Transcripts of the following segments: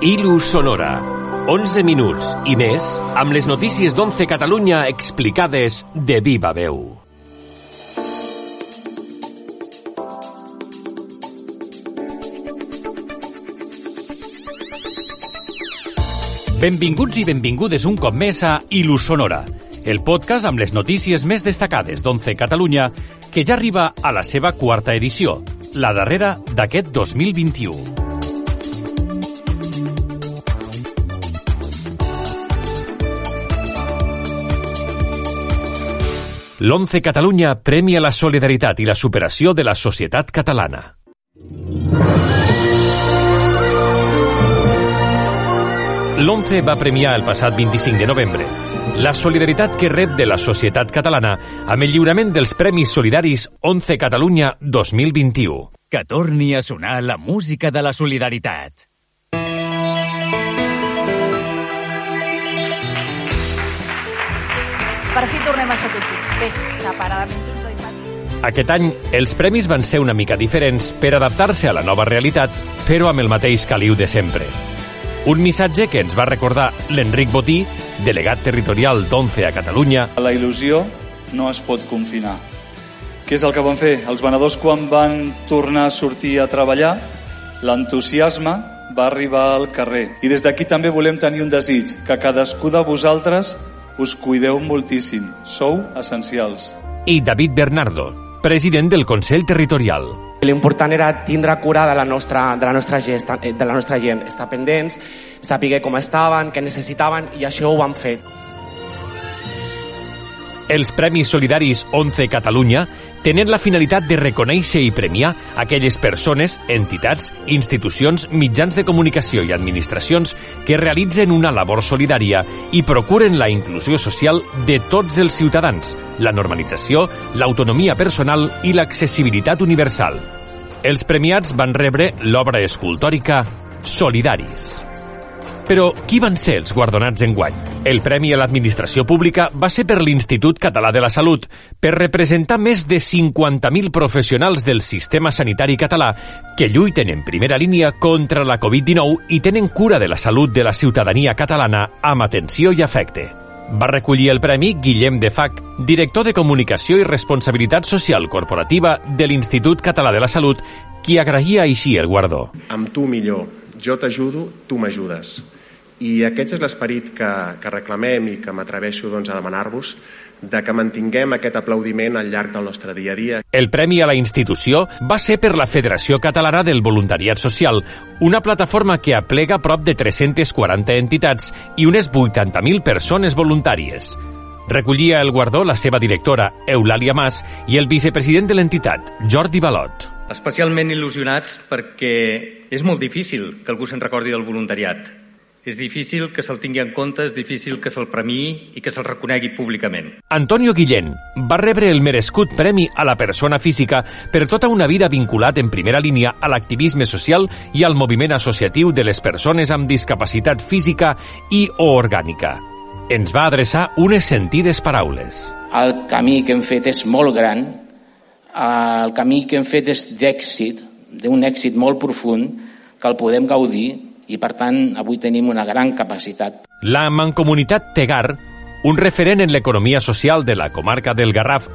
Ilu Sonora. 11 minuts i més amb les notícies d'11 Catalunya explicades de viva veu. Benvinguts i benvingudes un cop més a Ilu Sonora, el podcast amb les notícies més destacades d'11 Catalunya que ja arriba a la seva quarta edició, la darrera d'aquest 2021. L'11 Catalunya premia la solidaritat i la superació de la societat catalana. L'11 va premiar el passat 25 de novembre la solidaritat que rep de la societat catalana amb el lliurament dels Premis Solidaris 11 Catalunya 2021. Que torni a sonar la música de la solidaritat. Per fi tornem a estar tots junts. Bé, separadament oi, Pati? Aquest any, els premis van ser una mica diferents per adaptar-se a la nova realitat, però amb el mateix caliu de sempre. Un missatge que ens va recordar l'Enric Botí, delegat territorial d'11 a Catalunya, La il·lusió no es pot confinar. Què és el que van fer? Els venedors quan van tornar a sortir a treballar, l'entusiasme va arribar al carrer. I des d'aquí també volem tenir un desig, que cadascú de vosaltres us cuideu moltíssim. Sou essencials. i David Bernardo, president del Consell Territorial. L'important era tindre cura de la nostra, de la nostra, gent, de la nostra gent, estar pendents, saber com estaven, què necessitaven, i això ho vam fer. Els Premis Solidaris 11 Catalunya tenen la finalitat de reconèixer i premiar aquelles persones, entitats, institucions, mitjans de comunicació i administracions que realitzen una labor solidària i procuren la inclusió social de tots els ciutadans, la normalització, l'autonomia personal i l'accessibilitat universal. Els premiats van rebre l'obra escultòrica Solidaris. Però qui van ser els guardonats en guany? El Premi a l'Administració Pública va ser per l'Institut Català de la Salut, per representar més de 50.000 professionals del sistema sanitari català que lluiten en primera línia contra la Covid-19 i tenen cura de la salut de la ciutadania catalana amb atenció i afecte. Va recollir el premi Guillem de Fac, director de Comunicació i Responsabilitat Social Corporativa de l'Institut Català de la Salut, qui agraïa així el guardó. amb tu millor, jo t'ajudo, tu m'ajudes. I aquest és l'esperit que, que reclamem i que m'atreveixo doncs, a demanar-vos de que mantinguem aquest aplaudiment al llarg del nostre dia a dia. El premi a la institució va ser per la Federació Catalana del Voluntariat Social, una plataforma que aplega prop de 340 entitats i unes 80.000 persones voluntàries. Recollia el guardó la seva directora, Eulàlia Mas, i el vicepresident de l'entitat, Jordi Balot. Especialment il·lusionats perquè és molt difícil que algú se'n recordi del voluntariat. És difícil que se'l tingui en compte, és difícil que se'l premiï i que se'l reconegui públicament. Antonio Guillén va rebre el merescut premi a la persona física per tota una vida vinculat en primera línia a l'activisme social i al moviment associatiu de les persones amb discapacitat física i o orgànica. Ens va adreçar unes sentides paraules. El camí que hem fet és molt gran, el camí que hem fet és d'èxit, d'un èxit molt profund, que el podem gaudir i, per tant, avui tenim una gran capacitat. La Mancomunitat Tegar, un referent en l'economia social de la comarca del Garraf,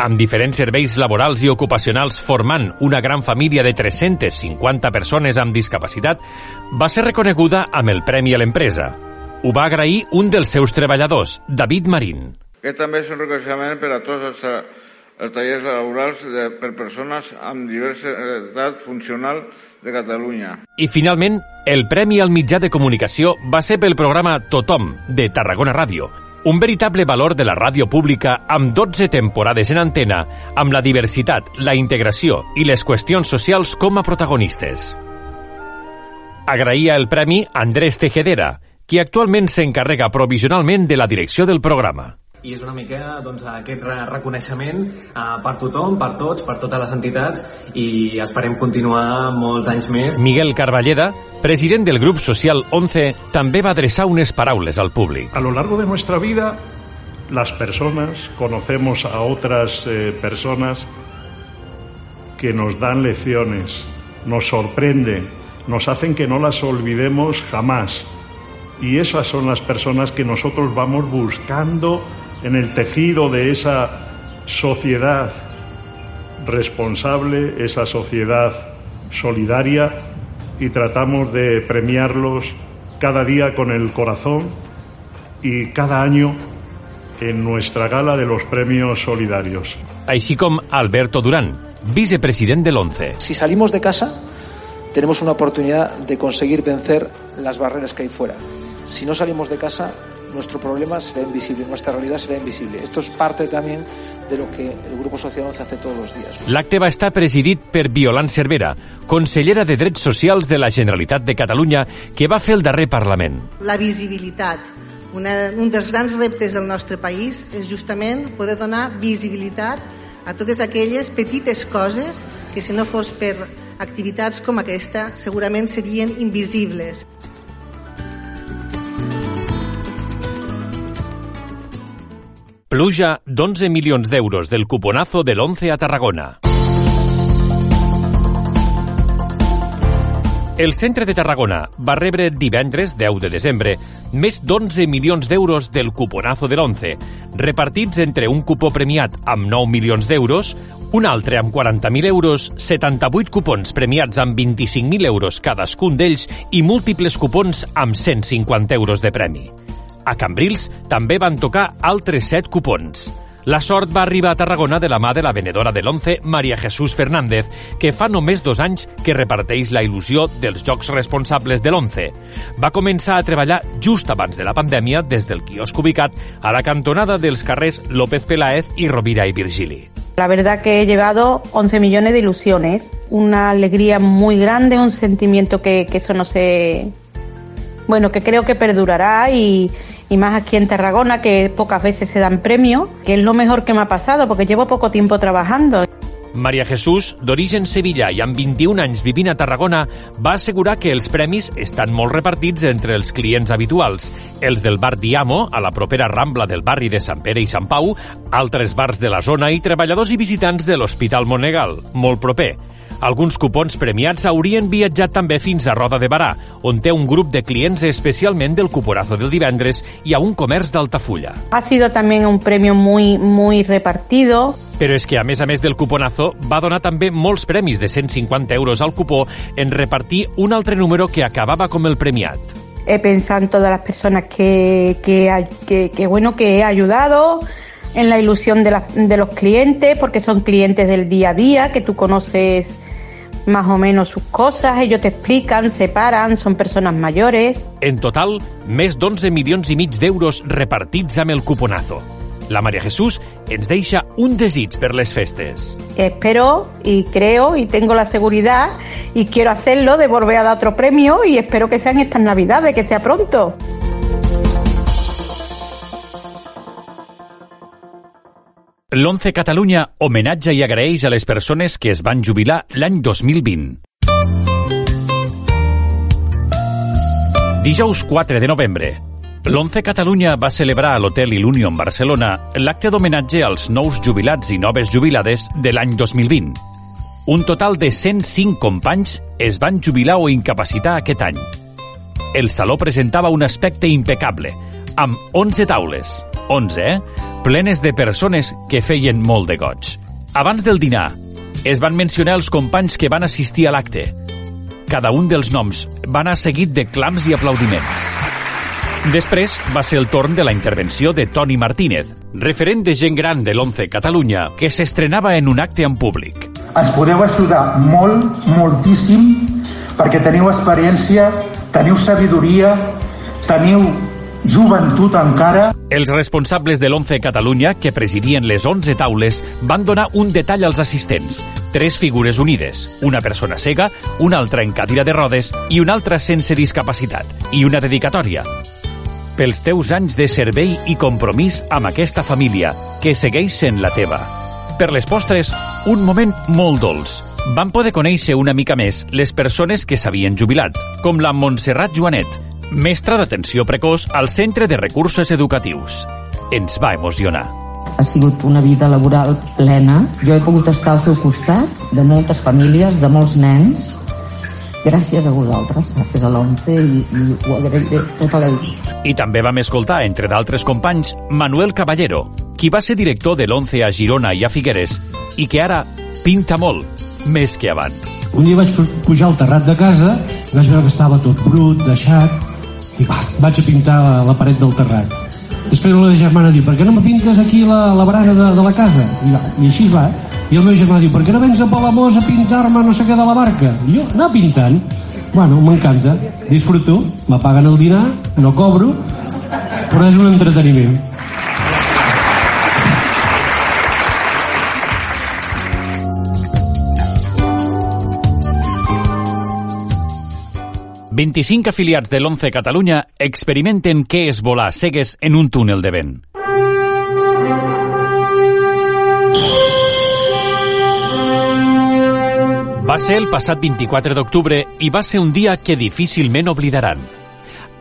amb diferents serveis laborals i ocupacionals formant una gran família de 350 persones amb discapacitat, va ser reconeguda amb el Premi a l'Empresa. Ho va agrair un dels seus treballadors, David Marín. Aquest també és un reconeixement per a tots els, els tallers laborals de, per persones amb diversa edat funcional de Catalunya. I finalment, el Premi al mitjà de comunicació va ser pel programa Tothom, de Tarragona Ràdio, un veritable valor de la ràdio pública amb 12 temporades en antena, amb la diversitat, la integració i les qüestions socials com a protagonistes. Agraïa el premi Andrés Tejedera, qui actualment s'encarrega provisionalment de la direcció del programa i és una mica doncs, aquest reconeixement eh, per tothom, per tots, per totes les entitats i esperem continuar molts anys més. Miguel Carballeda, president del grup social 11, també va adreçar unes paraules al públic. A lo largo de nuestra vida, las personas conocemos a otras eh, personas que nos dan lecciones, nos sorprende nos hacen que no las olvidemos jamás. Y esas son las personas que nosotros vamos buscando en el tejido de esa sociedad responsable, esa sociedad solidaria y tratamos de premiarlos cada día con el corazón y cada año en nuestra gala de los premios solidarios. Així com Alberto Durán, vicepresident de l'ONCE. Si salimos de casa, tenemos una oportunidad de conseguir vencer las barreras que hay fuera. Si no salimos de casa, nuestro problema será invisible, nuestra realidad será invisible. Esto es parte también de lo que el Grupo Social 11 hace todos los días. L'acte va estar presidit per Violant Cervera, consellera de Drets Socials de la Generalitat de Catalunya, que va fer el darrer Parlament. La visibilitat. Una, un dels grans reptes del nostre país és justament poder donar visibilitat a totes aquelles petites coses que si no fos per activitats com aquesta segurament serien invisibles. Pluja d'11 milions d'euros del cuponazo de l'11 a Tarragona. El centre de Tarragona va rebre divendres 10 de desembre més d'11 milions d'euros del cuponazo de l'11, repartits entre un cupó premiat amb 9 milions d'euros, un altre amb 40.000 euros, 78 cupons premiats amb 25.000 euros cadascun d'ells i múltiples cupons amb 150 euros de premi. A Cambrils també van tocar altres 7 cupons. La sort va arribar a Tarragona de la mà de la venedora de l'11, Maria Jesús Fernández, que fa només dos anys que reparteix la il·lusió dels jocs responsables de l'11. Va començar a treballar just abans de la pandèmia des del quiosc ubicat a la cantonada dels carrers López Peláez i Rovira i Virgili. La verdad que he llevado 11 millones de ilusiones, una alegría muy grande, un sentimiento que, que eso no se... Bueno, que creo que perdurará y, y más aquí en Tarragona, que pocas veces se dan premios, que es lo mejor que me ha pasado, porque llevo poco tiempo trabajando. Maria Jesús, d'origen sevillà i amb 21 anys vivint a Tarragona, va assegurar que els premis estan molt repartits entre els clients habituals, els del bar Diamo, a la propera Rambla del barri de Sant Pere i Sant Pau, altres bars de la zona i treballadors i visitants de l'Hospital Monegal, molt proper. Alguns cupons premiats haurien viatjat també fins a Roda de Barà, on té un grup de clients especialment del cuporazo del divendres i a un comerç d'Altafulla. Ha sido también un premio muy, muy repartido. Però és que, a més a més del cuponazo, va donar també molts premis de 150 euros al cupó en repartir un altre número que acabava com el premiat. He pensado en todas las personas que, que, que, que bueno, que he ayudado, en la ilusión de, la, de los clientes, porque son clientes del día a día, que tú conoces más o menos sus cosas, ellos te explican, se paran, son personas mayores. En total, més d'11 milions i mig d'euros repartits amb el cuponazo. La María Jesús ens deixa un desig per les festes. Espero y creo y tengo la seguridad y quiero hacerlo de volver a dar otro premio y espero que sean estas navidades, que sea pronto. L'11 Catalunya homenatja i agraeix a les persones que es van jubilar l'any 2020. Dijous 4 de novembre, l'11 Catalunya va celebrar a l'Hotel Ilunion Barcelona l'acte d'homenatge als nous jubilats i noves jubilades de l'any 2020. Un total de 105 companys es van jubilar o incapacitar aquest any. El saló presentava un aspecte impecable, amb 11 taules, 11, eh? plenes de persones que feien molt de goig. Abans del dinar, es van mencionar els companys que van assistir a l'acte. Cada un dels noms va anar seguit de clams i aplaudiments. Després va ser el torn de la intervenció de Toni Martínez, referent de gent gran de l'11 Catalunya, que s'estrenava en un acte en públic. Ens podeu ajudar molt, moltíssim, perquè teniu experiència, teniu sabidoria, teniu joventut encara. Els responsables de l'11 Catalunya, que presidien les 11 taules, van donar un detall als assistents. Tres figures unides, una persona cega, una altra en cadira de rodes i una altra sense discapacitat, i una dedicatòria. Pels teus anys de servei i compromís amb aquesta família, que segueix sent la teva. Per les postres, un moment molt dolç. Van poder conèixer una mica més les persones que s'havien jubilat, com la Montserrat Joanet, mestra d'atenció precoç al Centre de Recursos Educatius. Ens va emocionar. Ha sigut una vida laboral plena. Jo he pogut estar al seu costat de moltes famílies, de molts nens, gràcies a vosaltres, gràcies a l'ONCE i, i ho agrairé tota la vida. I també vam escoltar, entre d'altres companys, Manuel Caballero, qui va ser director de l'ONCE a Girona i a Figueres i que ara pinta molt, més que abans. Un dia vaig pujar al terrat de casa, vaig veure que estava tot brut, deixat, i va, vaig a pintar la, la paret del terrat. Després la germana diu, per què no me pintes aquí la, la barana de, de la casa? I, va, I així va. I el meu germà diu, per què no vens a Palamós a pintar-me no sé què de la barca? I jo, anar pintant. Bueno, m'encanta. Disfruto, m'apaguen el dinar, no cobro, però és un entreteniment. 25 afiliats de l'11 Catalunya experimenten què és volar cegues en un túnel de vent. Va ser el passat 24 d'octubre i va ser un dia que difícilment oblidaran.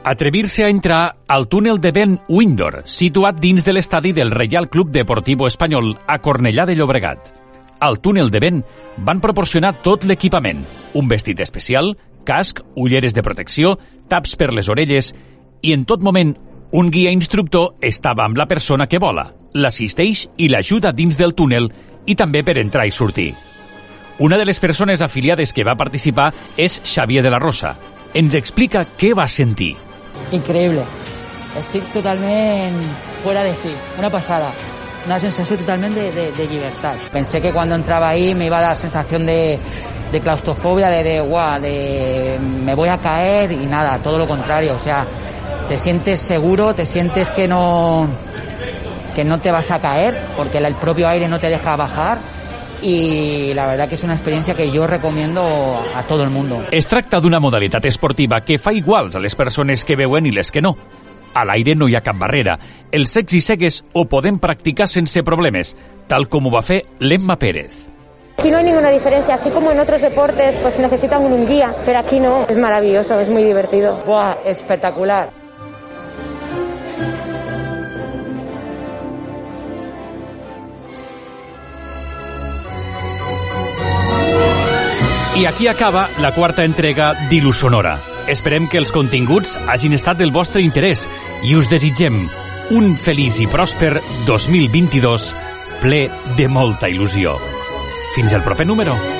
Atrevir-se a entrar al túnel de vent Windor, situat dins de l'estadi del Reial Club Deportivo Espanyol a Cornellà de Llobregat. Al túnel de vent van proporcionar tot l'equipament, un vestit especial, casc, ulleres de protecció, taps per les orelles i en tot moment un guia instructor estava amb la persona que vola, l'assisteix i l'ajuda dins del túnel i també per entrar i sortir. Una de les persones afiliades que va participar és Xavier de la Rosa. Ens explica què va sentir. Increïble. Estic totalment fuera de sí. Una passada. Una sensació totalment de, de, de llibertat. Pensé que cuando entraba ahí me iba a dar sensación de, de claustrofobia, de, de, de me voy a caer y nada, todo lo contrario. O sea, te sientes seguro, te sientes que no, que no te vas a caer porque el propio aire no te deja bajar i la veritat que és una experiència que jo recomiendo a tot el mundo. Es tracta d'una modalitat esportiva que fa iguals a les persones que veuen i les que no. A l'aire no hi ha cap barrera. Els secs i cegues ho podem practicar sense problemes, tal com ho va fer l'Emma Pérez. Aquí no hay ninguna diferencia, así como en otros deportes pues necesitan un guía, pero aquí no. Es maravilloso, es muy divertido. ¡Buah! Espectacular. I aquí acaba la quarta entrega d'Ilus Sonora. Esperem que els continguts hagin estat del vostre interès i us desitgem un feliç i pròsper 2022 ple de molta il·lusió. Fins al proper número.